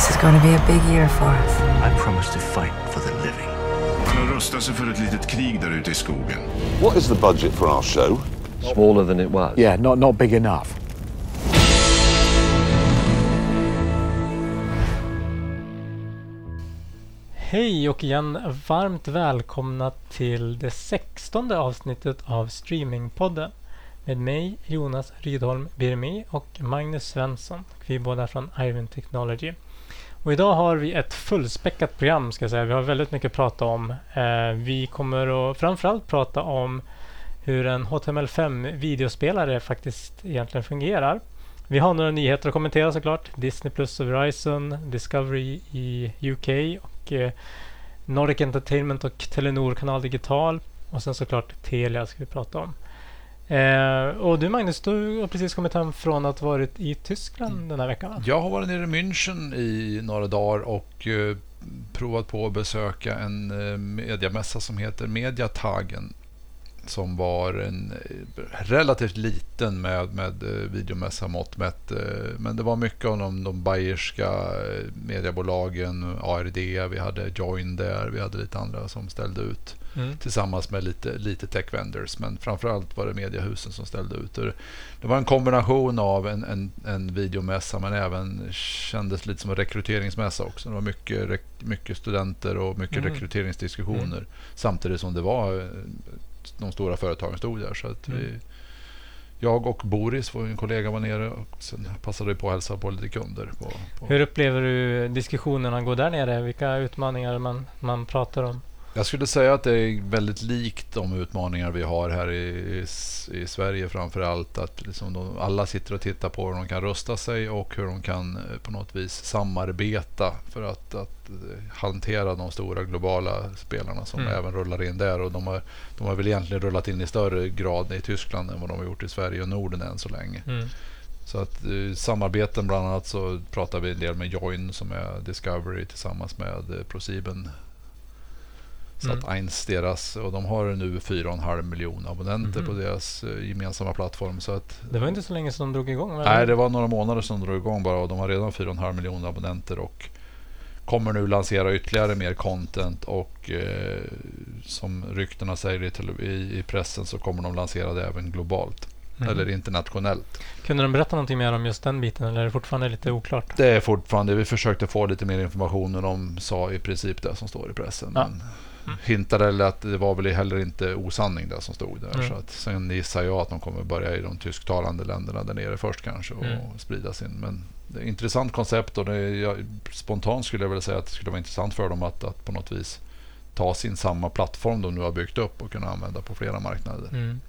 This is going to be a big year for us. I promise to fight for the living. Han har rustat sig för ett litet krig där ute i skogen. What is the budget for our show? Smaller than it was. Yeah, not, not big enough. Hej och igen varmt välkomna till det sextonde avsnittet av Streamingpodden med mig Jonas Rydholm Birmi och Magnus Svensson. Vi är båda från Iron Technology. Och idag har vi ett fullspäckat program ska jag säga. Vi har väldigt mycket att prata om. Eh, vi kommer att framförallt prata om hur en HTML5 videospelare faktiskt egentligen fungerar. Vi har några nyheter att kommentera såklart. Disney Plus och Verizon, Discovery i UK och eh, Nordic Entertainment och Telenor Kanal Digital. Och sen såklart Telia ska vi prata om. Eh, och du Magnus, du har precis kommit hem från att ha varit i Tyskland den här veckan va? Jag har varit nere i München i några dagar och eh, provat på att besöka en eh, mediamässa som heter Mediatagen som var en eh, relativt liten med, med eh, videomässa mått mätt. Eh, men det var mycket av de, de bayerska mediebolagen, ARD, vi hade Join där, vi hade lite andra som ställde ut mm. tillsammans med lite, lite tech vendors. Men framförallt var det mediehusen som ställde ut. Det var en kombination av en, en, en videomässa men även kändes lite som en rekryteringsmässa också. Det var mycket, mycket studenter och mycket mm. rekryteringsdiskussioner mm. samtidigt som det var de stora företagen stod där. Så att vi, mm. jag och Boris, vår kollega, var nere och sen passade vi på att hälsa på lite kunder. På, på. Hur upplever du diskussionerna gå där nere? Vilka utmaningar man, man pratar om? Jag skulle säga att det är väldigt likt de utmaningar vi har här i, i Sverige framför allt. Att liksom de, alla sitter och tittar på hur de kan rusta sig och hur de kan eh, på något vis samarbeta för att, att eh, hantera de stora globala spelarna som mm. även rullar in där. Och de har, de har väl egentligen rullat in i större grad i Tyskland än vad de har gjort i Sverige och Norden än så länge. Mm. Så att eh, samarbeten bland annat så pratar vi en del med Join som är Discovery tillsammans med eh, ProSieben så mm. att Eins deras, och de har nu 4,5 miljoner abonnenter mm. på deras uh, gemensamma plattform. Så att, det var inte så länge sedan de drog igång? Nej, det var några månader sedan de drog igång bara och de har redan 4,5 miljoner abonnenter och kommer nu lansera ytterligare mer content och uh, som ryktena säger i, i, pressen så kommer de lansera det även globalt. Mm. Eller internationellt. Kunde de berätta någonting mer om just den biten eller är det fortfarande lite oklart? Det är fortfarande, vi försökte få lite mer information och de sa i princip det som står i pressen. Ja. Men. Hintade eller att det var väl heller inte osanning det som stod där. Mm. Så att, sen gissar jag att de kommer börja i de tysktalande länderna där nere först kanske och mm. sprida sin. Men det är ett intressant koncept och är, jag, spontant skulle jag vilja säga att det skulle vara intressant för dem att, att på något vis ta sin samma plattform de nu har byggt upp och kunna använda på flera marknader. Mm.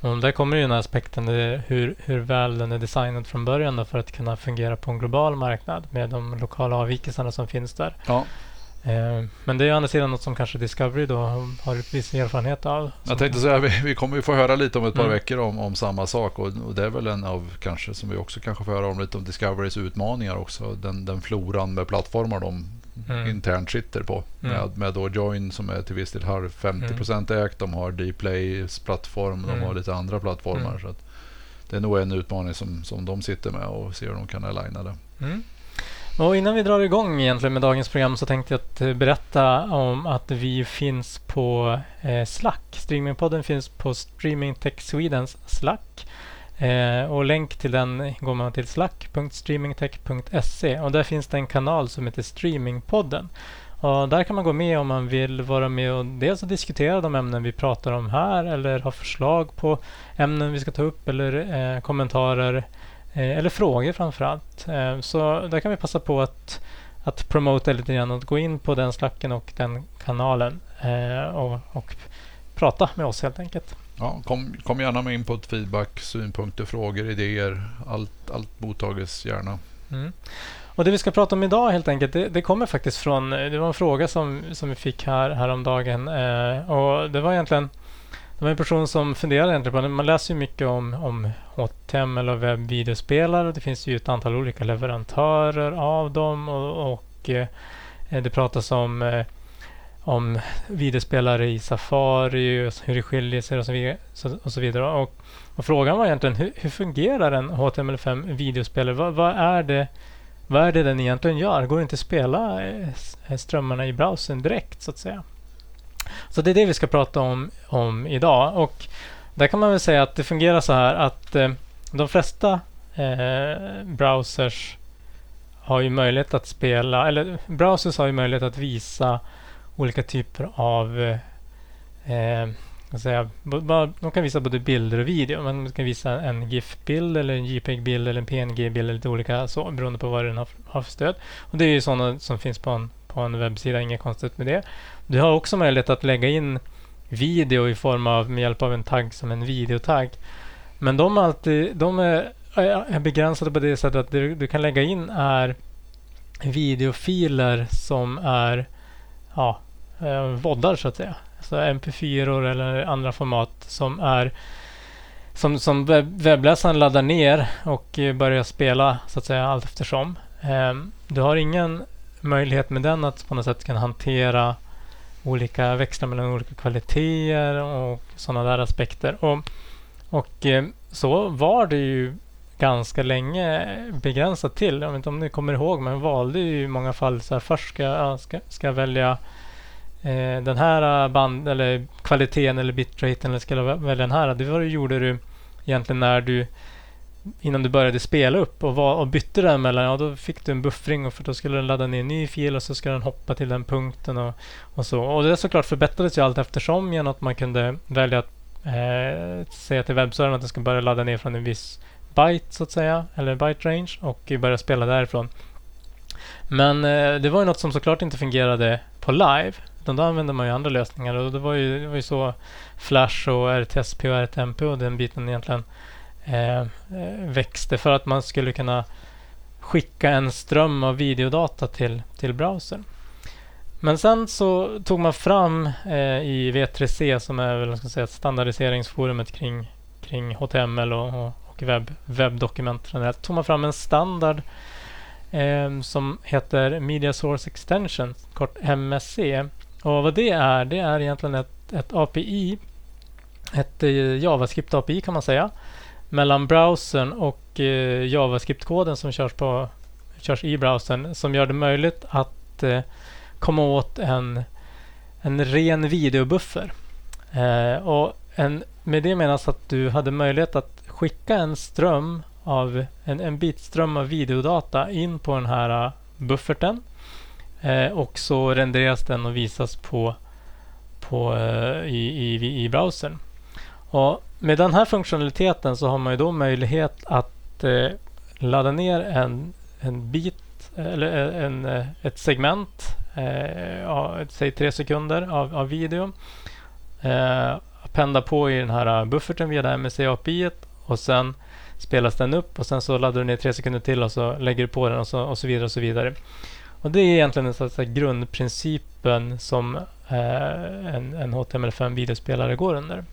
Och där kommer ju den här aspekten hur, hur väl den är designad från början för att kunna fungera på en global marknad med de lokala avvikelserna som finns där. Ja. Eh, men det är å andra sidan något som kanske Discovery då har viss erfarenhet av. Jag tänkte säga vi, vi kommer ju få höra lite om ett par mm. veckor om, om samma sak och, och, det är väl en av kanske som vi också kanske får höra om lite om Discoverys utmaningar också. Den, den floran med plattformar de mm. internt sitter på. Mm. Med, med då Join som är till viss del har 50 procent ägt. De har Dplays plattform. De mm. har lite andra plattformar. Mm. Så det är nog en utmaning som, som de sitter med och ser hur de kan aligna det. Och innan vi drar igång egentligen med dagens program så tänkte jag eh, berätta om att vi finns på eh, Slack. Streamingpodden finns på Streaming Tech Swedens Slack. Eh, och länk till den går man till slack.streamingtech.se och där finns det en kanal som heter Streamingpodden. Och där kan man gå med om man vill vara med och dels diskutera de ämnen vi pratar om här eller ha förslag på ämnen vi ska ta upp eller eh, kommentarer Eh, eller frågor framför allt. Eh, så där kan vi passa på att, att promota lite grann och gå in på den slacken och den kanalen eh, och, och prata med oss helt enkelt. Ja, kom, kom gärna med input, feedback, synpunkter, frågor, idéer. Allt, allt mottages gärna. Mm. Och Det vi ska prata om idag helt enkelt, det, det, kommer faktiskt från... Det var en fråga som, som vi fick här häromdagen. Eh, och det var egentligen det var en person som funderade egentligen på det. Man läser ju mycket om, om HTML och webbvideospelare. Det finns ju ett antal olika leverantörer av dem och, och eh, det pratas om, eh, om videospelare i Safari, och hur det skiljer sig och så vidare. Och så vidare. Och, och, frågan var egentligen hur, hur fungerar en HTML5 videospelare? Vad, vad, är det vad är det den egentligen gör? Går det inte att spela eh, eh, strömmarna i browsern direkt så att säga? Så det är det vi ska prata om, om idag. Och där kan man väl säga att det fungerar så här att eh, de flesta eh, browsers har ju möjlighet att spela, eller browsers har ju möjlighet att visa olika typer av eh, eh säga, de kan visa både bilder och video. Man kan visa en GIF-bild eller en JPEG-bild eller en PNG-bild eller lite olika så beroende på vad den har, har för stöd. Och Det är ju sådana som finns på en, på en webbsida, inget konstigt med det. Du har också möjlighet att lägga in video i form av med hjälp av en tagg som en videotagg. Men de, alltid, de är, är begränsade på det sättet att det du kan lägga in är videofiler som är ja, eh, voddar så att säga. Så mp4 eller andra format som är som, som webbläsaren laddar ner och eh, börjar spela så att säga allt eftersom. Ehm, du har ingen möjlighet med den att på något sätt kan hantera olika växlar mellan olika kvaliteter och sådana där aspekter. Och, och eh, så var det ju ganska länge begränsat till. Jag vet inte om ni kommer ihåg, men valde ju i många fall så här, först ska jag ska, ska välja eh, den här eh, band eller kvaliteten eller bitraten eller ska jag välja den här. Det var det gjorde du egentligen när du innan du började spela upp och, var, och bytte den mellan, ja då fick du en buffring och för då skulle den ladda ner en ny fil och så skulle den hoppa till den punkten och, och så. Och det såklart förbättrades ju allt eftersom genom att man kunde välja att eh, säga till webbservern att den ska börja ladda ner från en viss byte så att säga, eller byte range och börja spela därifrån. Men eh, det var ju något som såklart inte fungerade på live. Utan då använde man ju andra lösningar och det var ju, det var ju så Flash och RTSP och RTMP och den biten egentligen Eh, eh, växte för att man skulle kunna skicka en ström av videodata till, till browsern. Men sen så tog man fram eh, i V3C som är väl, ska säga, standardiseringsforumet kring, kring HTML och, och, och webb, webbdokument Där tog man fram en standard eh, som heter Media Source Extension, kort MSC. Och vad det är, det är egentligen ett, ett API, ett eh, JavaScript API kan man säga, mellan browsern och eh, JavaScript-koden som körs, på, körs i browsern som gör det möjligt att eh, komma åt en, en ren videobuffer. Eh, och en, med det menas att du hade möjlighet att skicka en ström av en, en bitström av videodata in på den här uh, bufferten. Eh, och så renderas den och visas på, på, uh, i, i, i browsern. Och med den här funktionaliteten så har man ju då möjlighet att eh, ladda ner en, en bit eller eh, en, eh, ett segment, eh, säg tre sekunder av, av video. Eh, pända på i den här eh, bufferten via det här MSC-API och sen spelas den upp och sen så laddar du ner tre sekunder till och så lägger du på den och så, och så vidare. och så vidare. Och Det är egentligen den så grundprincipen som eh, en, en HTML5 videospelare går under.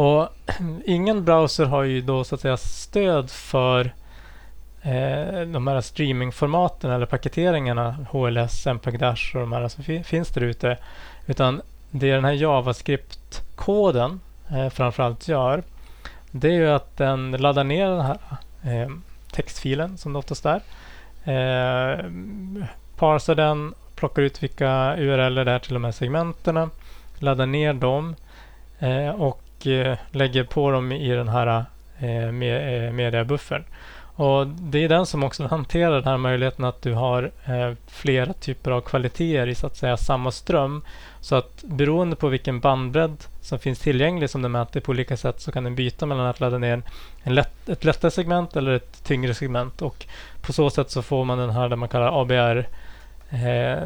Och Ingen browser har ju då så att säga stöd för eh, de här streamingformaten eller paketeringarna, HLS, MPEG-Dash och de här som finns där ute. Utan det den här JavaScript-koden eh, framförallt gör det är ju att den laddar ner den här eh, textfilen som det oftast är. Eh, parsar den, plockar ut vilka URL det är till de här segmenten, laddar ner dem eh, och och eh, lägger på dem i den här eh, eh mediabuffern. Och Det är den som också hanterar den här möjligheten att du har eh, flera typer av kvaliteter i så att säga samma ström. Så att beroende på vilken bandbredd som finns tillgänglig som den mäter på olika sätt så kan den byta mellan att ladda ner en lätt, ett lättare segment eller ett tyngre segment. Och på så sätt så får man den här det man kallar ABR eh,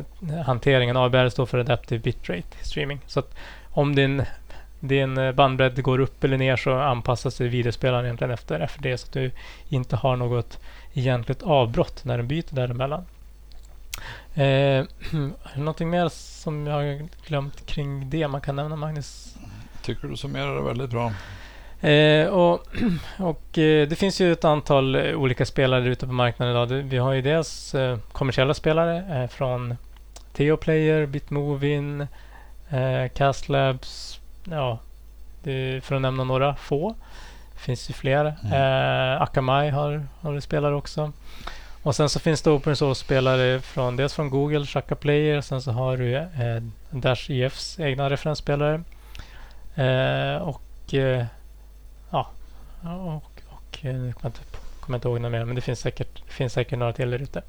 hanteringen. ABR står för Adaptive Bitrate Streaming. Så att om din din eh, bandbredd går upp eller ner så anpassar sig videospelaren egentligen efter, efter det så att du inte har något egentligt avbrott när den byter däremellan. Eh, någonting mer som jag har glömt kring det man kan nämna Magnus? Tycker du summerar det väldigt bra. Eh, och, och eh, Det finns ju ett antal eh, olika spelare ute på marknaden idag. Vi har ju dels eh, kommersiella spelare eh, från Theoplayer, Bitmovin, Castlabs, ja, det, för att nämna några få. Det finns ju fler. Mm. Eh, Akamai har, har spelare också. Och sen så finns det open source-spelare från dels från Google, Shaka Player, sen så har du eh, Dash EFs egna referensspelare. Eh, och eh, ja, och, och eh, nu kommer jag inte, kommer jag inte ihåg några mer, men det finns säkert, finns säkert några till där ute.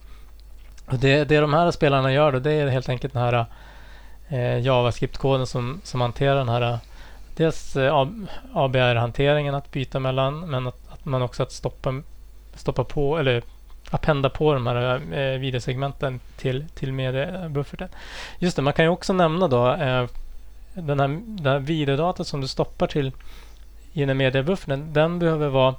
Och det, det de här spelarna gör då, det är helt enkelt den här eh, JavaScript-koden som, som hanterar den här eh, dels eh, ABR-hanteringen att byta mellan, men att, att man också att stoppa, stoppa på eller appenda på de här eh, videosegmenten till, till mediebufferten. Just det, man kan ju också nämna då eh, den här, den här videodata som du stoppar till i den mediebufferten, den behöver vara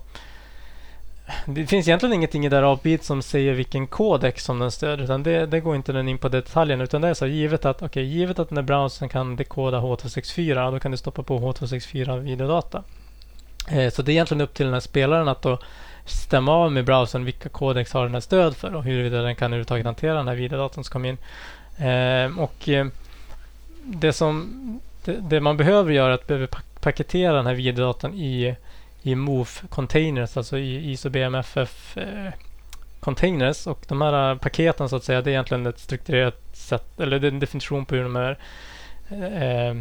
det finns egentligen ingenting i det här avbit som säger vilken kodex som den stöder. Utan det, det går inte den in på detaljen. Utan det är så givet att, okay, givet att den här browsern kan dekoda H264, då kan du stoppa på H264 videodata. Eh, så det är egentligen upp till den här spelaren att då stämma av med browsern vilka kodex har den här stöd för och huruvida den kan överhuvudtaget hantera den här videodatan som kommer in. Eh, och eh, det som det, det, man behöver göra är att behöver paketera den här videodatan i i Move containers, alltså i ISO-BMFF-containers. Eh, och de här eh, paketen så att säga, det är egentligen ett strukturerat sätt, eller det är en definition på hur de här eh, eh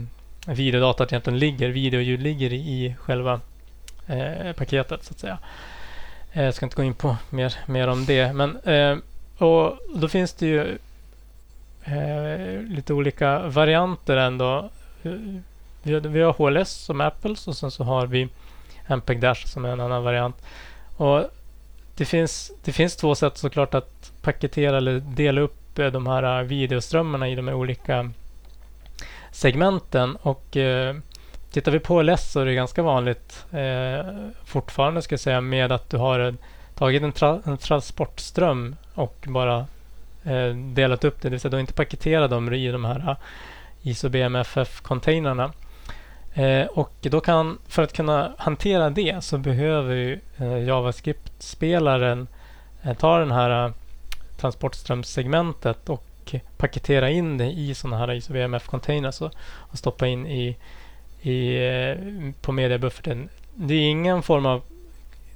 videodatat egentligen ligger, video och ljud ligger i, i själva eh, paketet så att säga. Eh, jag ska inte gå in på mer, mer om det. Men, eh, och då finns det ju eh, lite olika varianter ändå. Vi har, vi har HLS som Apples och sen så har vi MPEG Dash som är en annan variant. Och det finns, det finns två sätt såklart att paketera eller dela upp eh, de här eh, videoströmmarna i de här olika segmenten. Och eh, tittar vi på LS så är det ganska vanligt eh, fortfarande ska jag säga med att du har en, tagit en, tra, en transportström och bara eh, delat upp det. Det vill säga du har inte paketerat dem i de här eh, ISO BMFF-containrarna. Eh, och då kan, för att kunna hantera det så behöver ju eh, JavaScript-spelaren eh, ta den här transportströmssegmentet och paketera in det i sådana här ISO-VMF-containers och, och, stoppa in i, i, på mediebufferten. Det är ingen form av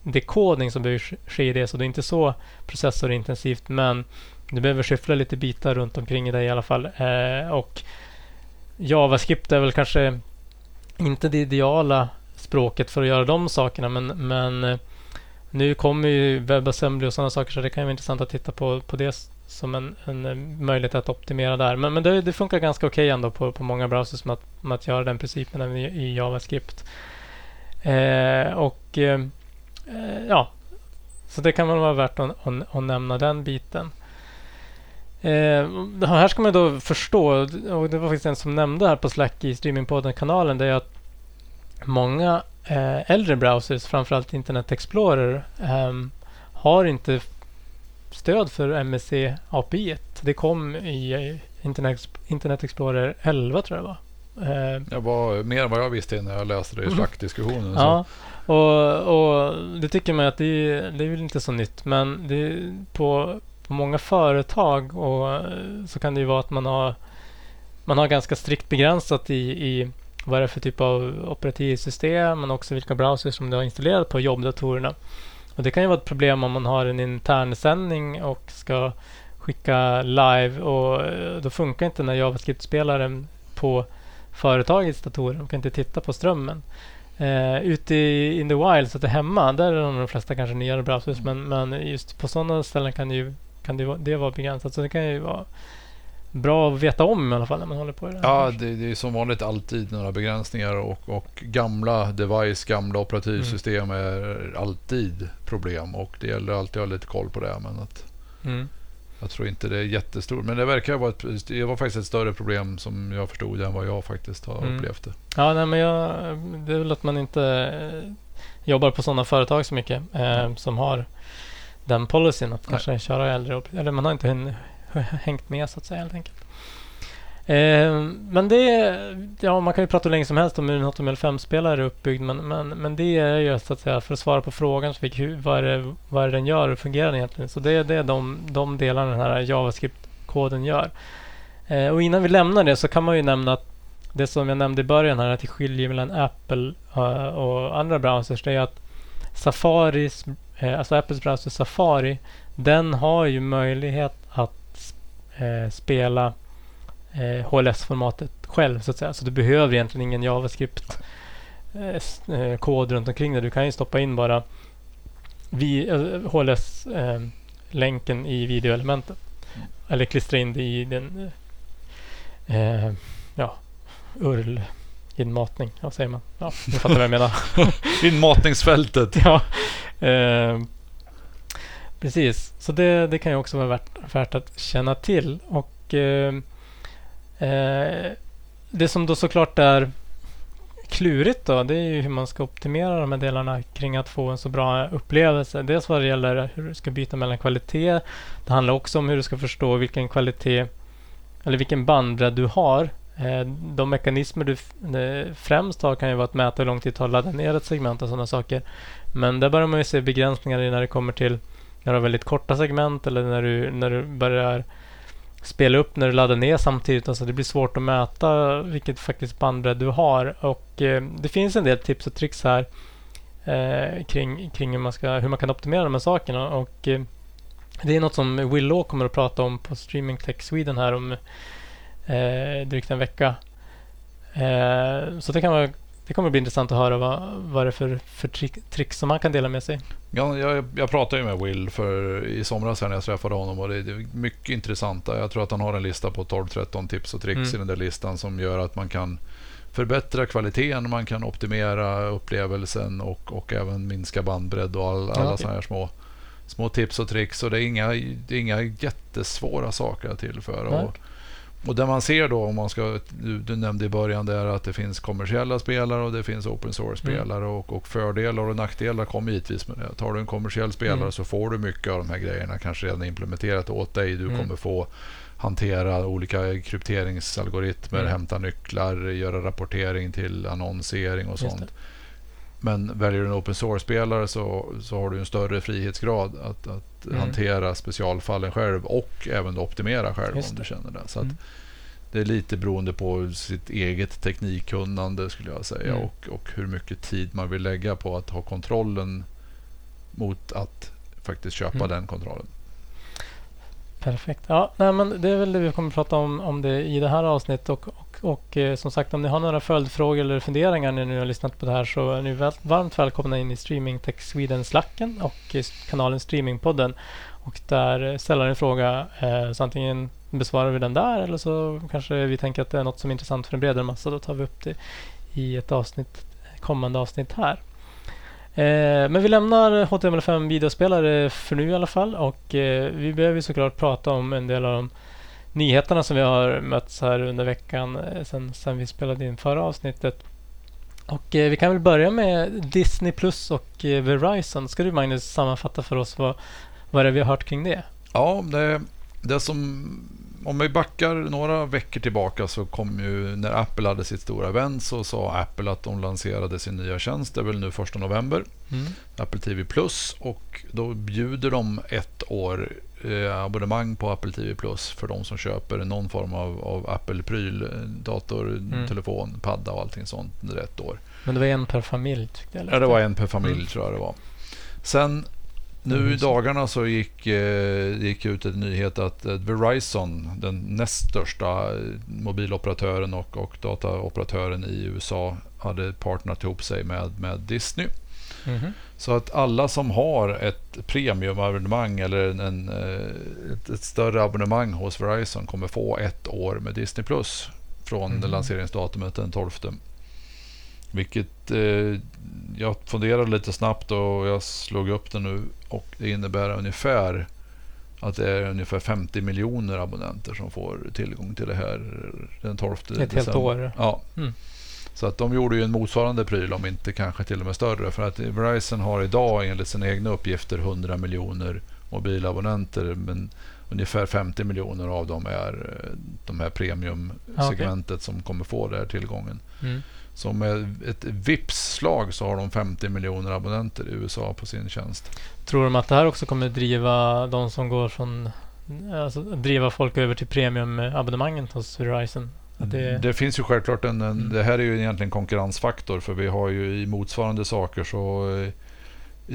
dekodning som behöver ske i det, så det är inte så processorintensivt, men du behöver skyffla lite bitar runt omkring i det i alla fall. Eh, och JavaScript är väl kanske inte det ideala språket för att göra de sakerna men, men eh, nu kommer ju WebAssembly och sådana saker så det kan vara intressant att titta på, på det som en, en eh, möjlighet att optimera där. Men, men det, det funkar ganska okej okay ändå på, på många browsers med att, med att göra den principen i, i JavaScript. Eh, och eh, eh, ja, så det kan väl vara värt att, att, att nämna den biten. Eh, här ska man då förstå, och det var faktiskt en som nämnde här på Slack i streamingpodden-kanalen, det är att många eh, äldre browsers, framförallt Internet Explorer, eh, har inte stöd för MSC API. Det kom i Internet, Internet Explorer 11 tror jag det var. Eh, jag var mer än vad jag visste när jag läste det i mm. Slack-diskussionen. Ja, och, och, det tycker man att det, det är väl inte så nytt, men det, på på många företag och eh, så kan det ju vara att man har man har ganska strikt begränsat i, i vad det är för typ av operativsystem men också vilka browsers som du har installerat på jobbdatorerna. Och det kan ju vara ett problem om man har en internsändning och ska skicka live och eh, då funkar inte den här JavaScript-spelaren på företagets datorer. De kan inte titta på strömmen. Uh, ute i in the wild, så att det är hemma, där är de flesta kanske nyare browsers. Men, men just på sådana ställen kan det ju kan det, det vara begränsat. Så det kan ju vara bra att veta om i alla fall när man håller på i det. Ja, det, det, är som vanligt alltid några begränsningar och, och gamla device, gamla operativsystem mm. är alltid problem och det gäller alltid att ha lite koll på det. Men att mm. Jag tror inte det är jättestort, men det verkar vara ett, det var faktiskt ett större problem som jag förstod än vad jag faktiskt har mm. upplevt det. Ja, nej, men jag, det är väl att man inte eh, jobbar på sådana företag så mycket eh, som har den policyn att kanske köra äldre. Eller man har inte hängt med så att säga helt enkelt. Eh, men det, ja man kan ju prata hur länge som helst om hur en HTML5-spelare är uppbyggd. Men, men, men det är ju så att säga för att svara på frågan så fick, hur, vad, är det, vad är det den gör och hur fungerar den egentligen? Så det, det är de, de delarna den här JavaScript-koden gör. Eh, och innan vi lämnar det så kan man ju nämna att det som jag nämnde i början här att det skiljer mellan Apple uh, och andra browsers det är att Safaris Eh, alltså Apples browser Safari, den har ju möjlighet att eh, spela eh, HLS-formatet själv så att säga. Så du behöver egentligen ingen JavaScript eh, eh, runt omkring det. Du kan ju stoppa in bara vi, eh, HLS-länken i videoelementet. Eller klistra in det i den ja, URL inmatning. Vad säger man? Ja, ni fattar vad jag menar. Inmatningsfältet. ja, eh, precis. Så det, det kan ju också vara värt, värt att känna till. Och eh, eh, Det som då såklart är klurigt då, det är ju hur man ska optimera de här delarna kring att få en så bra upplevelse. Dels vad det gäller hur du ska byta mellan kvalitet. Det handlar också om hur du ska förstå vilken kvalitet eller vilken bandbredd du har. Eh, de mekanismer du eh, främst har kan ju vara att mäta hur lång tid det tar att ladda ner ett segment och sådana saker. Men där börjar man ju se begränsningar i när det kommer till när du har väldigt korta segment eller när du, när du börjar spela upp när du laddar ner samtidigt. Alltså det blir svårt att mäta vilket faktiskt bandbredd du har. Och eh, det finns en del tips och tricks här eh, kring, kring hur, man ska, hur man kan optimera de här sakerna. Och, eh, det är något som Willow kommer att prata om på Streaming Tech Sweden här om eh, drygt en vecka. Eh, så det, kan vara, det kommer bli intressant att höra vad, vad det är för, för trick, tricks som han kan dela med sig. Ja, jag, jag pratade ju med Will för, i somras när jag träffade honom och det är mycket intressanta. Jag tror att han har en lista på 12-13 tips och tricks Mm. i den där listan som gör att man kan förbättra kvaliteten, man kan optimera upplevelsen och, och även minska bandbredd och all, alla okej. sådana här små, små tips och tricks. Och det är inga, det är inga jättesvåra saker att tillföra. Och, och det man ser då, om man ska, du, du nämnde i början där att det finns kommersiella spelare och det finns open source-spelare och, och fördelar och nackdelar kommer givetvis med det. Tar du en kommersiell spelare Mm. så får du mycket av de här grejerna kanske redan implementerat åt dig. Du Mm. kommer få hantera olika krypteringsalgoritmer, Mm. hämta nycklar, göra rapportering till annonsering och Just sånt. Men väljer du en open source-spelare så, så har du en större frihetsgrad att, att Mm. hantera specialfallen själv och även optimera själv Just om du känner det. Så att Mm. Det är lite beroende på sitt eget teknikkunnande skulle jag säga Mm. och, och hur mycket tid man vill lägga på att ha kontrollen mot att faktiskt köpa Mm. den kontrollen. Perfekt. Ja, nej, men det är väl det vi kommer att prata om, om det i det här avsnittet. Och, och, och eh, som sagt, om ni har några följdfrågor eller funderingar när ni har lyssnat på det här så är ni väl, varmt välkomna in i Streaming Tech Sweden-slacken och kanalen Streamingpodden. Och där eh, ställer ni en fråga, eh, så antingen besvarar vi den där eller så kanske vi tänker att det är något som är intressant för en bredare massa. Då tar vi upp det i ett avsnitt, kommande avsnitt här. Eh, men vi lämnar HTML5 videospelare för nu i alla fall och eh, vi behöver såklart prata om en del av de nyheterna som vi har mötts här under veckan eh, sen, sen vi spelade in förra avsnittet. Och eh, vi kan väl börja med Disney Plus och eh, Verizon. Ska du Magnus sammanfatta för oss vad, vad det är vi har hört kring det? Ja, det, det som... Om vi backar några veckor tillbaka så kom ju när Apple hade sitt stora event så sa Apple att de lanserade sin nya tjänst. Det är väl nu 1 november. Apple TV Plus och då bjuder de ett år eh, abonnemang på Apple TV Plus för de som köper någon form av, av Apple-pryl, dator, Mm. telefon, padda och allting sånt under ett år. Men det var en per familj tyckte jag. Ja, det var en per familj Mm. tror jag det var. Sen nu Mm, i dagarna så gick, eh, gick ut en nyhet att eh, Verizon, den näst största eh, mobiloperatören och, och dataoperatören i USA, hade partnerat ihop sig med, med Disney. Mhm. Så att alla som har ett premiumabonnemang eller en, en, eh, ett, ett större abonnemang hos Verizon kommer få ett år med Disney Plus från Mhm. lanseringsdatumet den 12. Vilket eh, jag funderade lite snabbt och jag slog upp det nu och det innebär ungefär att det är ungefär 50 miljoner abonnenter som får tillgång till det här den 12 Ett helt december. år. Ja. Mm. Så att de gjorde ju en motsvarande pryl, om inte kanske till och med större. För att Verizon har idag enligt sina egna uppgifter 100 miljoner mobilabonnenter. Men ungefär 50 miljoner av dem är eh, de här premiumsegmentet som kommer få den här tillgången. Mm. Så med ett vips-slag så har de 50 miljoner abonnenter i USA på sin tjänst. Tror de att det här också kommer driva de som går från Alltså driva folk över till premiumabonnemangen hos Verizon? Det, Det finns ju självklart en, en Mm. det här är ju egentligen konkurrensfaktor för vi har ju i motsvarande saker så eh,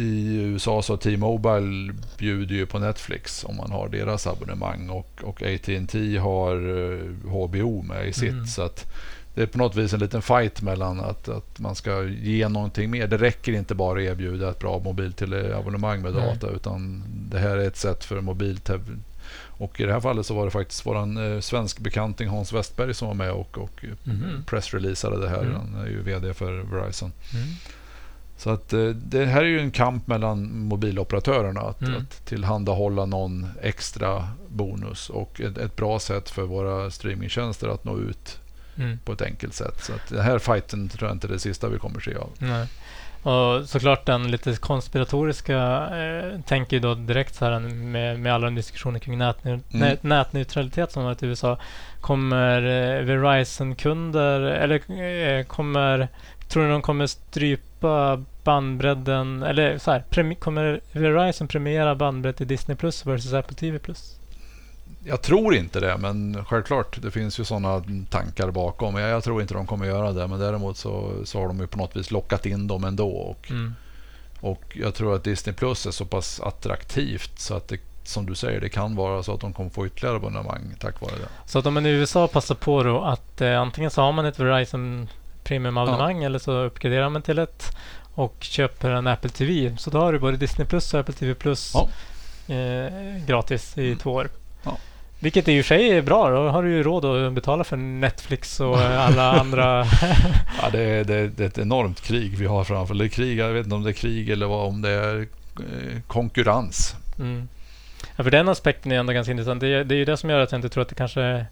I USA så T-Mobile bjuder ju på Netflix om man har deras abonnemang och, och AT&T har eh, HBO med i sitt. Mm. Så att det är på något vis en liten fight mellan att, att man ska ge någonting mer. Det räcker inte bara att erbjuda ett bra mobilteleabonnemang med Nej. data utan det här är ett sätt för mobiltev och i det här fallet så var det faktiskt vår eh, svensk bekanting Hans Westberg som var med och, och Mhm. pressreleasade det här. Mm. Han är ju VD för Verizon. Mm. Så att eh, det här är ju en kamp mellan mobiloperatörerna att, Mm. att tillhandahålla någon extra bonus och ett, ett bra sätt för våra streamingtjänster att nå ut Mm. på ett enkelt sätt. Så att den här fighten tror jag inte är det sista vi kommer se av. Nej. Och såklart den lite konspiratoriska eh, tänker ju då direkt så här med, med alla diskussioner kring nätneu- nät, nätneutralitet som varit i USA. Kommer eh, Verizon-kunder eller eh, kommer Tror ni de kommer strypa bandbredden eller så här, kommer Verizon premiera bandbredd till Disney Plus versus Apple TV Plus? Jag tror inte det, men självklart, det finns ju sådana tankar bakom. Jag, jag tror inte de kommer göra det, men däremot så, så har de ju på något vis lockat in dem ändå. Och, Mm. och jag tror att Disney Plus är så pass attraktivt så att det, som du säger, det kan vara så att de kommer få ytterligare abonnemang tack vare det. Så att om man i USA passar på då att eh, antingen så har man ett Verizon Premium-abonnemang eller så uppgraderar man till ett och köper en Apple TV. Så då har du både Disney Plus och Apple TV Plus Ja. eh, gratis i Mm. två år. Vilket i och för sig är bra. Då har du ju råd att betala för Netflix och eh, alla andra. Ja, det, är, det, är- det är ett enormt krig vi har framför. Det krig, jag vet inte om det är krig eller vad, om det är eh, konkurrens. Mm. Ja, för den aspekten är ändå ganska intressant. Det är, det är ju det som gör att jag inte tror att det kanske...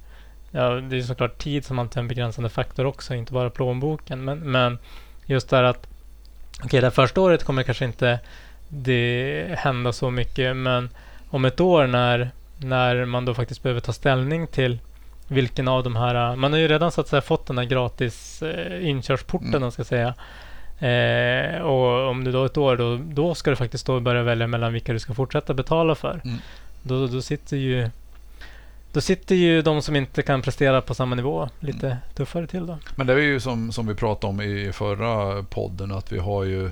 Ja, det är såklart tid som alltid är en begränsande faktor också, inte bara plånboken. Men, men just där att... Okej, det här första året kommer kanske inte det hända så mycket, men om ett år när, när man då faktiskt behöver ta ställning till vilken av de här... Man har ju redan så att säga fått den här gratis eh, inkörsporten, Mm. man ska säga. Eh, och om du då ett år, då, då ska du faktiskt då börja välja mellan vilka du ska fortsätta betala för. Mm. Då, då sitter ju då sitter ju de som inte kan prestera på samma nivå lite tuffare till då. Men det är ju som, som vi pratade om i förra podden att vi har ju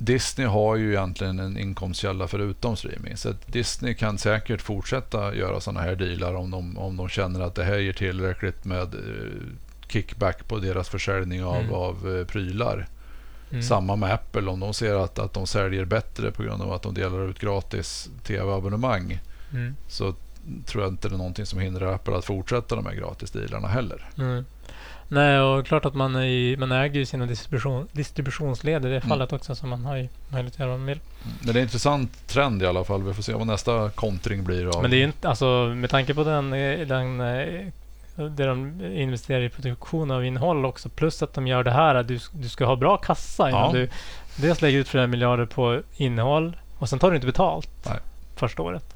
Disney har ju egentligen en inkomstkälla förutom streaming. Så Disney kan säkert fortsätta göra sådana här dealar om de, om de känner att det här ger tillräckligt med eh, kickback på deras försäljning av, Mm. av eh, prylar. Mm. Samma med Apple, om de ser att, att de säljer bättre på grund av att de delar ut gratis tv-abonnemang Mm. så tror jag inte det är någonting som hindrar Apple att fortsätta de här gratisdealarna heller. Mm. Nej, och klart att man, är man äger ju sina distribution, distributionsled i det Mm. fallet också, så man har ju möjlighet att göra vad man vill. Men det är en intressant trend i alla fall. Vi får se vad nästa kontring blir. Av. Men det är ju inte, alltså med tanke på den, eh, den eh, det de investerar i produktion av innehåll också, plus att de gör det här att du, du ska ha bra kassa innan Ja. du dels lägger ut flera miljarder på innehåll och sen tar du inte betalt Nej. första året.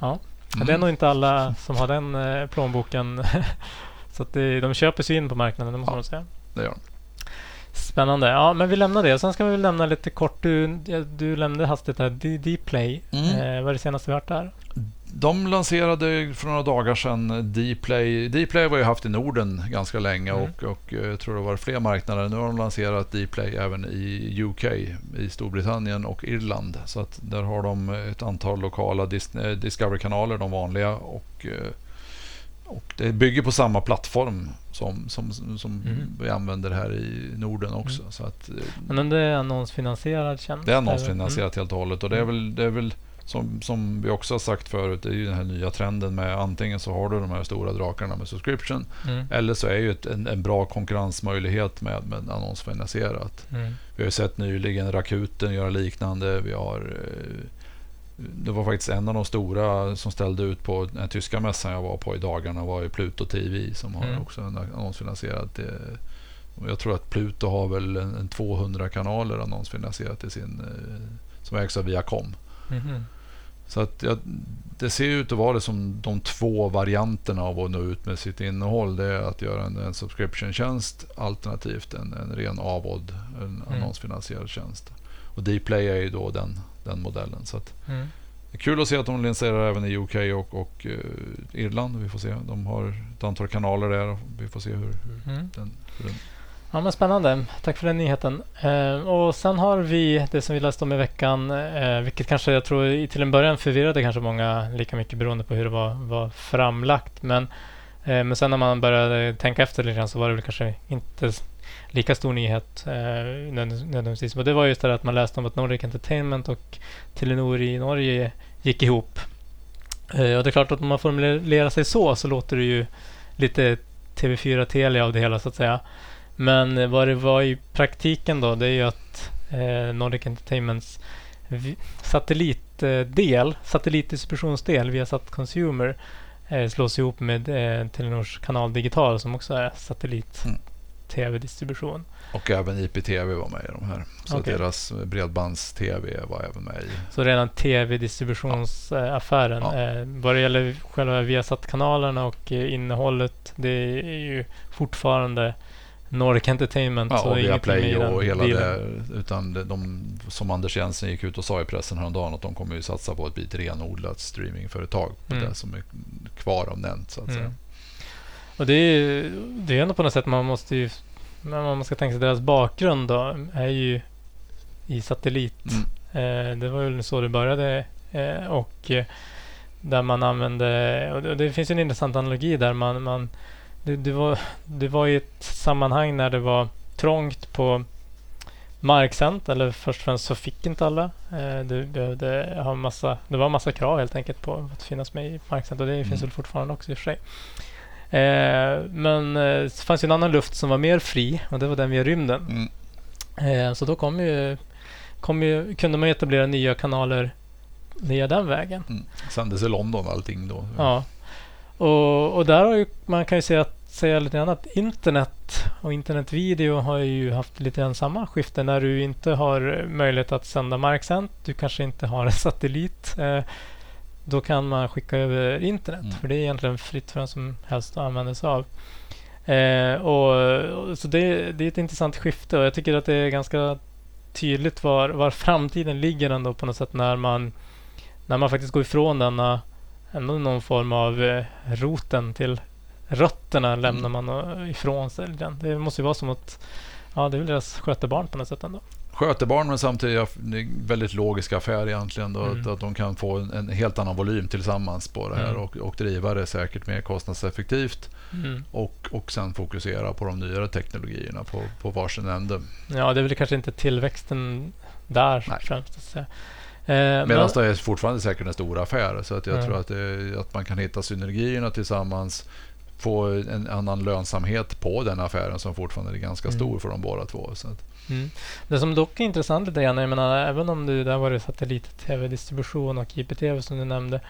Ja, Mm. det är nog inte alla som har den eh, plånboken. Så att det, de köper sig in på marknaden, det måste Ja. man säga. Det gör de. Spännande. Ja, men vi lämnar det. Sen ska vi väl lämna lite kort. Du, du lämnade hastigt här. Dplay. Mm. Eh, vad är det senaste vi har hört där? De lanserade för några dagar sedan Dplay. Dplay har vi haft i Norden ganska länge Mm. och, och eh, jag tror det var fler marknader. Nu har de lanserat Dplay även i UK, i Storbritannien och Irland. Så att där har de ett antal lokala eh, Discovery-kanaler, de vanliga. Och, eh, och det bygger på samma plattform som, som, som Mm. vi använder här i Norden också. Så att, eh, Men det är annonsfinansierad tjänst? Det är annonsfinansierat helt och hållet. Och det är Mm. väl, det är väl som, som vi också har sagt förut, det är ju den här nya trenden med antingen så har du de här stora drakarna med subscription Mm. Mm. eller så är ju ett, en, en bra konkurrensmöjlighet med, med annonsfinansierat. Mm. Vi har ju sett nyligen Rakuten göra liknande. Vi har, eh, det var faktiskt en av de stora som ställde ut på den tyska mässan jag var på i dagarna var ju Pluto TV som har Mm. också en annonsfinansierat. eh, Jag tror att Pluto har väl en, en 200 kanaler annonsfinansierat i sin, eh, som ägs av Viacom. Mhm. Så att jag, det ser ut att vara det som de två varianterna av att nå ut med sitt innehåll. Det är att göra en, en subscription-tjänst alternativt en, en ren avod, en Mm. annonsfinansierad tjänst. Och Dplay är ju då den, den modellen. Så att Mm. kul att se att de lanserar även i UK och, och eh, Irland. Vi får se. De har ett antal kanaler där och vi får se hur, hur Mm. den... Hur den Ja, men spännande. Tack för den nyheten. Eh, och sen har vi det som vi läste om i veckan, eh, vilket kanske jag tror till en början förvirrade kanske många lika mycket beroende på hur det var, var framlagt. Men, men sen när man började tänka efter lite grann så var det väl kanske inte lika stor nyhet eh, nödvändigtvis. Och det var just det att man läste om att Nordic Entertainment och Telenor i Norge gick ihop. Eh, och det är klart att om man formulerar sig så så låter det ju lite TV4 Telia av det hela så att säga. Men vad det var i praktiken då, det är ju att eh, Nordic Entertainments satellitdel, eh, satellitdistributionsdel via Sat Consumer eh, slås ihop med eh, Telenors kanal Digital som också är satellit Mm. TV-distribution. Och även IPTV var med i de här. Så Okej. deras bredbands-TV var även med i. Så redan TV-distributionsaffären. Ja. Eh, vad det gäller själva Viasat-kanalerna och eh, innehållet, det är ju fortfarande Nordic Entertainment. Ja, så och det är via ingenting Play i den och hela dealen. det. Utan de, de, som Anders Jensen gick ut och sa i pressen häromdagen att de kommer ju satsa på ett bit renodlat streamingföretag. På Mm. det som är kvar av nämnt så att säga. Och det är ju det är ändå på något sätt man måste ju, när man ska tänka sig deras bakgrund då, är ju i satellit. Mm. Eh, det var väl så det började eh, och eh, där man använde, och det, och det finns ju en intressant analogi där man, man det, det, var, det var i ett sammanhang när det var trångt på marksänt, eller först och främst så fick inte alla. Eh, du behövde ha massa, det var massa krav helt enkelt på att finnas med i marksänt och det finns Mm. väl fortfarande också i och för sig. Eh, men eh, det fanns ju en annan luft som var mer fri och det var den via rymden. Mm. Eh, så då kom ju, kom ju, kunde man etablera nya kanaler via den vägen. Mm. Sändes i London allting då. Ja. Och, och där har ju, man kan ju säga, att, säga lite grann att internet och internetvideo har ju haft lite grann samma skifte när du inte har möjlighet att sända marksänt. Du kanske inte har en satellit. Eh, då kan man skicka över internet. Mm. För det är egentligen fritt för vem som helst att använda sig av. Eh, och, så det, det är ett intressant skifte och jag tycker att det är ganska tydligt var, var framtiden ligger ändå på något sätt när man, när man faktiskt går ifrån denna ändå någon form av eh, roten till rötterna lämnar man ifrån sig. Det måste ju vara som att ja, det är väl deras skötebarn på något sätt ändå. Sköter barn men samtidigt väldigt logisk affär egentligen. Då, Mm. att, att de kan få en, en helt annan volym tillsammans på det här Mm. och, och driva det säkert mer kostnadseffektivt. Mm. Och, och sen fokusera på de nyare teknologierna på, på varsin ände. Ja, det är väl kanske inte tillväxten där Nej. främst. Att säga. Eh, Medan men- det är fortfarande säkert en stor affär. Så att jag Mm. tror att, det, att man kan hitta synergierna tillsammans. Få en annan lönsamhet på den affären som fortfarande är ganska Mm. stor för de båda två. Så att, Mm. Det som dock är intressant lite grann, jag menar, även om du där var det satellit-tv-distribution och IPTV som du nämnde.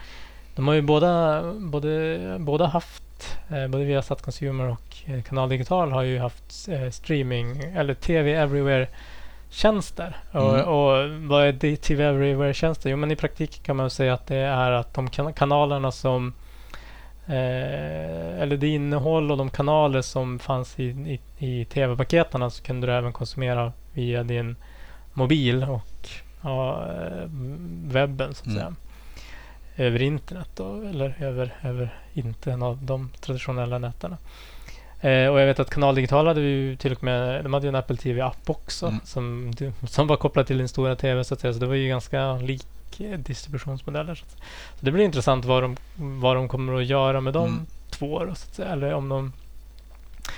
De har ju båda, både, båda haft, eh, både via Sat Consumer och eh, Kanal Digital har ju haft eh, streaming eller TV Everywhere-tjänster. Och, Mm. och vad är det TV Everywhere-tjänster? Jo, men i praktiken kan man säga att det är att de kan- kanalerna som Eh, eller det innehåll och de kanaler som fanns i, i, i tv-paketerna så kunde du även konsumera via din mobil och ja, eh, webben så att Mm. säga. Över internet då, eller över, över inte en av de traditionella näten. Eh, och jag vet att Kanal Digital hade ju till och med, de hade ju en Apple TV-app också Mm. som, som var kopplad till din stora TV så att säga. Så det var ju ganska lik eh, distributionsmodeller. Så, att, så det blir intressant vad de, vad de kommer att göra med de Mm. två. Då, så att säga. Eller om de,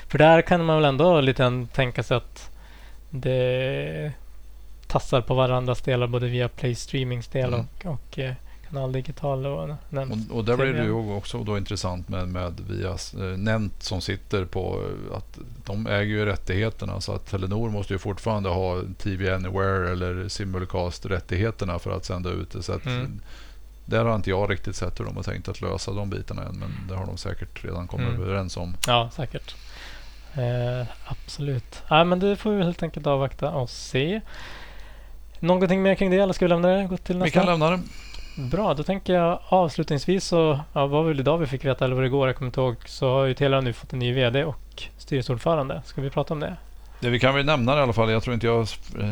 för där kan man väl ändå lite tänka sig att det tassar på varandras delar både via Play Streamings del Mm. och, och eh, Kanal Digital. Och, nämns Och, och där blir det ju också då intressant med, med via eh, Nent som sitter på eh, att de äger ju rättigheterna så att Telenor måste ju fortfarande ha TV Anywhere eller Simulcast-rättigheterna för att sända ut det. Så att, Mm. Där har inte jag riktigt sett hur de har tänkt att lösa de bitarna än men det har de säkert redan kommit Mm. överens om. Ja, säkert. Eh, absolut. Nej, men det får vi helt enkelt avvakta och se. Någonting mer kring det eller ska vi lämna det? Gå till Vi nästa? kan lämna det. Bra, då tänker jag avslutningsvis så, ja, vad var väl idag vi fick veta eller var det igår, jag kommer inte ihåg, så har ju Telia nu fått en ny VD och styrelseordförande. Ska vi prata om det? Det vi kan väl nämna i alla fall, jag tror inte jag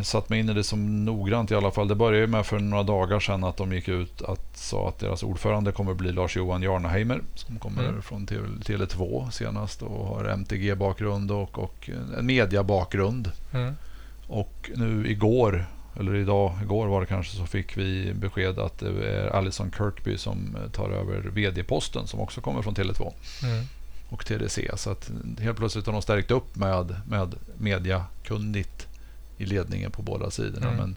satt mig in i det som noggrant i alla fall. Det började med för några dagar sedan att de gick ut att sa att deras ordförande kommer bli Lars-Johan Jarnheimer som kommer Mm. från Tele2 senast och har MTG-bakgrund och, och en mediabakgrund. Mm. Och nu igår, eller idag, igår var det kanske, så fick vi besked att det är Alison Kirkby som tar över vd-posten som också kommer från Tele2 Mm. och TDC. Så att helt plötsligt har de stärkt upp med, med mediakunnigt i ledningen på båda sidorna. Mm. Men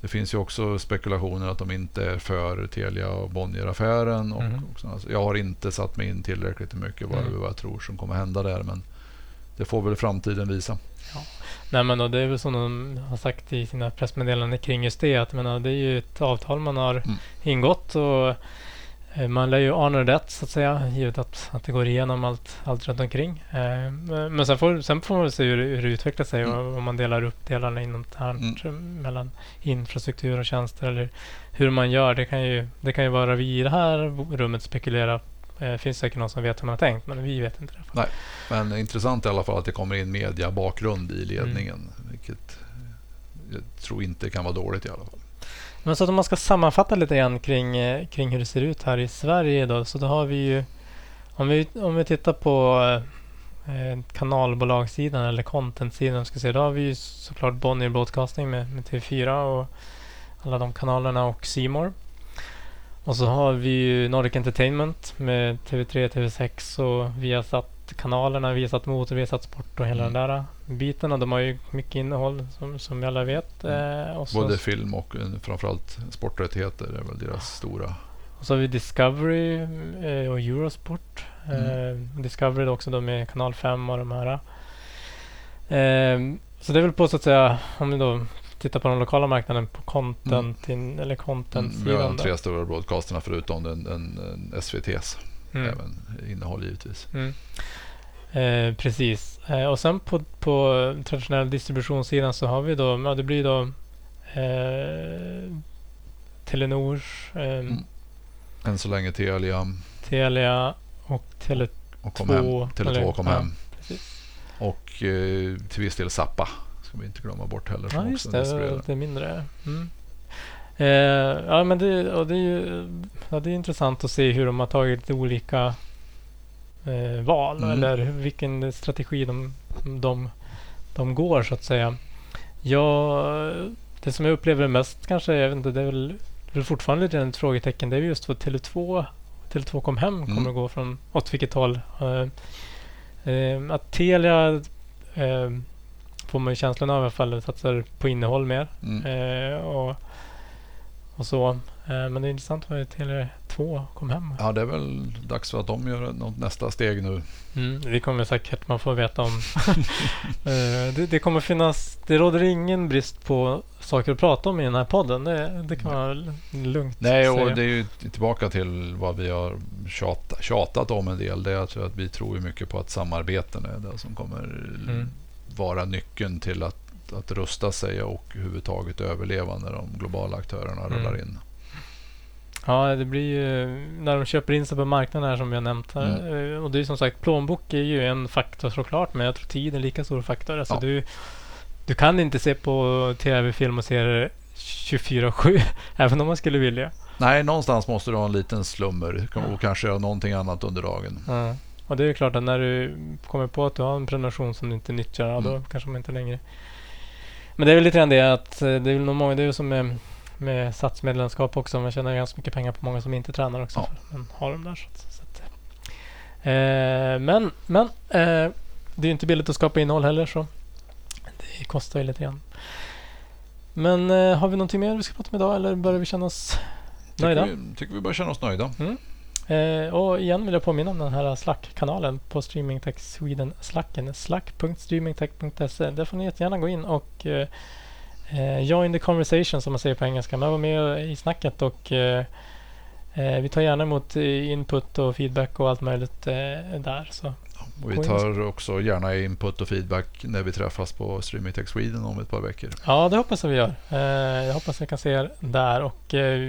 det finns ju också spekulationer att de inte är för Telia och Bonnier-affären. Och, Mm. och sådana- så jag har inte satt mig in tillräckligt mycket vad, Mm. vad jag tror som kommer hända där. Men det får väl framtiden visa. Nej men och det är väl som de har sagt i sina pressmeddelanden kring just det. Att menar, det är ju ett avtal man har Mm. ingått och eh, man lär ju honor that så att säga. Givet att, att det går igenom allt, allt runt omkring. Eh, men sen får, sen får man se hur, hur det utvecklar sig Mm. och om man delar upp delarna inom internt mellan infrastruktur och tjänster eller hur man gör. Det kan ju, det kan ju vara vi i det här rummet spekulera. Det finns säkert någon som vet hur man har tänkt men vi vet inte det. Men intressant i alla fall att det kommer in media-bakgrund i ledningen. Mm. Vilket jag tror inte kan vara dåligt i alla fall. Men så att om man ska sammanfatta lite grann kring, eh, kring hur det ser ut här i Sverige då. Så då har vi ju, om vi, om vi tittar på eh, kanalbolagssidan eller content-sidan ska säga, då har vi ju såklart Bonnier Broadcasting med, med TV4 och alla de kanalerna och C More. Och så har vi ju Nordic Entertainment med TV3, TV6 och Viasat kanalerna, Viasat Motor, Viasat Sport och hela Mm. den där biten. Och de har ju mycket innehåll som, som vi alla vet. Mm. Eh, och så, Både film och eh, framförallt sporträttigheter är väl deras stora. Och så har vi Discovery eh, och Eurosport. Mm. Eh, Discovery också då med kanal 5 och de här. Eh, så det är väl på så att säga, om vi då tittar på den lokala marknaden på content, in, eller Mm, vi har content-sidan. de tre stora broadcasterna förutom den, den, den SVTs Mm. även innehåll givetvis. Mm. Eh, precis. Eh, och sen på, på traditionell distributionssidan så har vi då, ja det blir då eh, Telenors, eh, Mm. Än så länge Telia Telia och Tele2. och kom hem. Tele2 eller- kom ja, hem. precis. Och eh, till viss del Zappa ska vi inte glömma bort heller. Ja, just också det. Lite mindre. Mm. Eh, ja, men det, och det, är ju, ja, det är intressant att se hur de har tagit olika eh, val Mm. eller vilken strategi de, de, de går så att säga. Ja, det som jag upplever mest kanske, jag vet inte, det är väl, det är fortfarande lite ett frågetecken. Det är just vad Tele2, Tele2 kom hem Mm. kommer att gå från, åt vilket håll. Eh, eh, att Telia eh, får man ju känslan av i alla fall satsar på innehåll mer. Mm. Eh, och, och så. Eh, men det är intressant vad Tele2 kom hem. Ja, det är väl dags för att de gör något nästa steg nu. Mm, det kommer säkert man få veta om. eh, det, det kommer finnas, det råder ingen brist på saker att prata om i den här podden. Det, det kan man lugnt Nej, och säga. det är ju tillbaka till vad vi har tjata, tjatat om en del. Det är att, vi tror mycket på att samarbeten är det som kommer Mm. Vara nyckeln till att, att rusta sig och överhuvudtaget överleva när de globala aktörerna Mm. rullar in. Ja, det blir ju när de köper in sig på marknaden här som har nämnt. Här. Mm. Eh, Och det är som sagt, plånbok är ju en faktor såklart, men jag tror tid är en lika stor faktor. Alltså Ja. du, du kan inte se på tv, film och serier 24-7, även om man skulle vilja. Nej, någonstans måste du ha en liten slummer och kanske göra någonting annat under dagen. Ja. Och det är klart att när du kommer på att du har en prenumeration som du inte nyttjar, ja, då Mm. kanske man inte längre... Men det är väl lite grann det att eh, det är väl nog många, det är som med, med satsmedlemskap också. Man tjänar ganska mycket pengar på många som inte tränar också. Ja. Men har dem där. Så att, så att, eh, men men eh, det är ju inte billigt att skapa innehåll heller så det kostar ju lite grann. Men eh, har vi någonting mer vi ska prata om idag eller börjar vi känna oss nöjda? Tycker vi, tycker vi börjar känna oss nöjda. Eh, och igen vill jag påminna om den här Slack-kanalen på Streamingtech Sweden Slacken. Slack.streamingtech.se. Där får ni jättegärna gå in och eh, eh, join the conversation som man säger på engelska. Men var med i snacket och eh, eh, vi tar gärna emot eh, input och feedback och allt möjligt där. Så. Och vi tar också gärna input och feedback när vi träffas på Streaming Tech Sweden om ett par veckor. Ja, det hoppas jag vi gör. Jag hoppas jag kan se er där och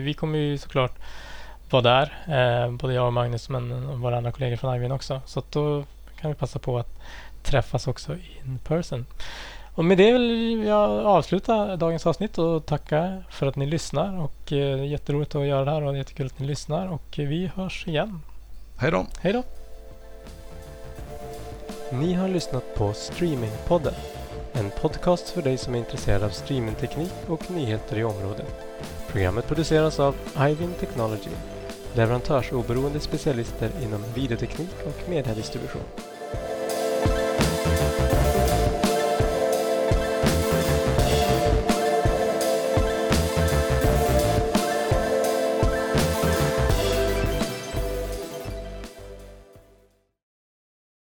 vi kommer ju såklart vara där. Eh, både jag och Magnus men våra andra kollegor från Ivin också. Så att då kan vi passa på att träffas också in person. Och med det vill jag avsluta dagens avsnitt och tacka för att ni lyssnar. Och eh, jätteroligt att göra det här och det är jättekul att ni lyssnar. Och vi hörs igen. Hej då! Hej då! Ni har lyssnat på Streamingpodden. En podcast för dig som är intresserad av streamingteknik och nyheter i området. Programmet produceras av Ivin Technology, leverantörsoberoende specialister inom videoteknik och mediedistribution.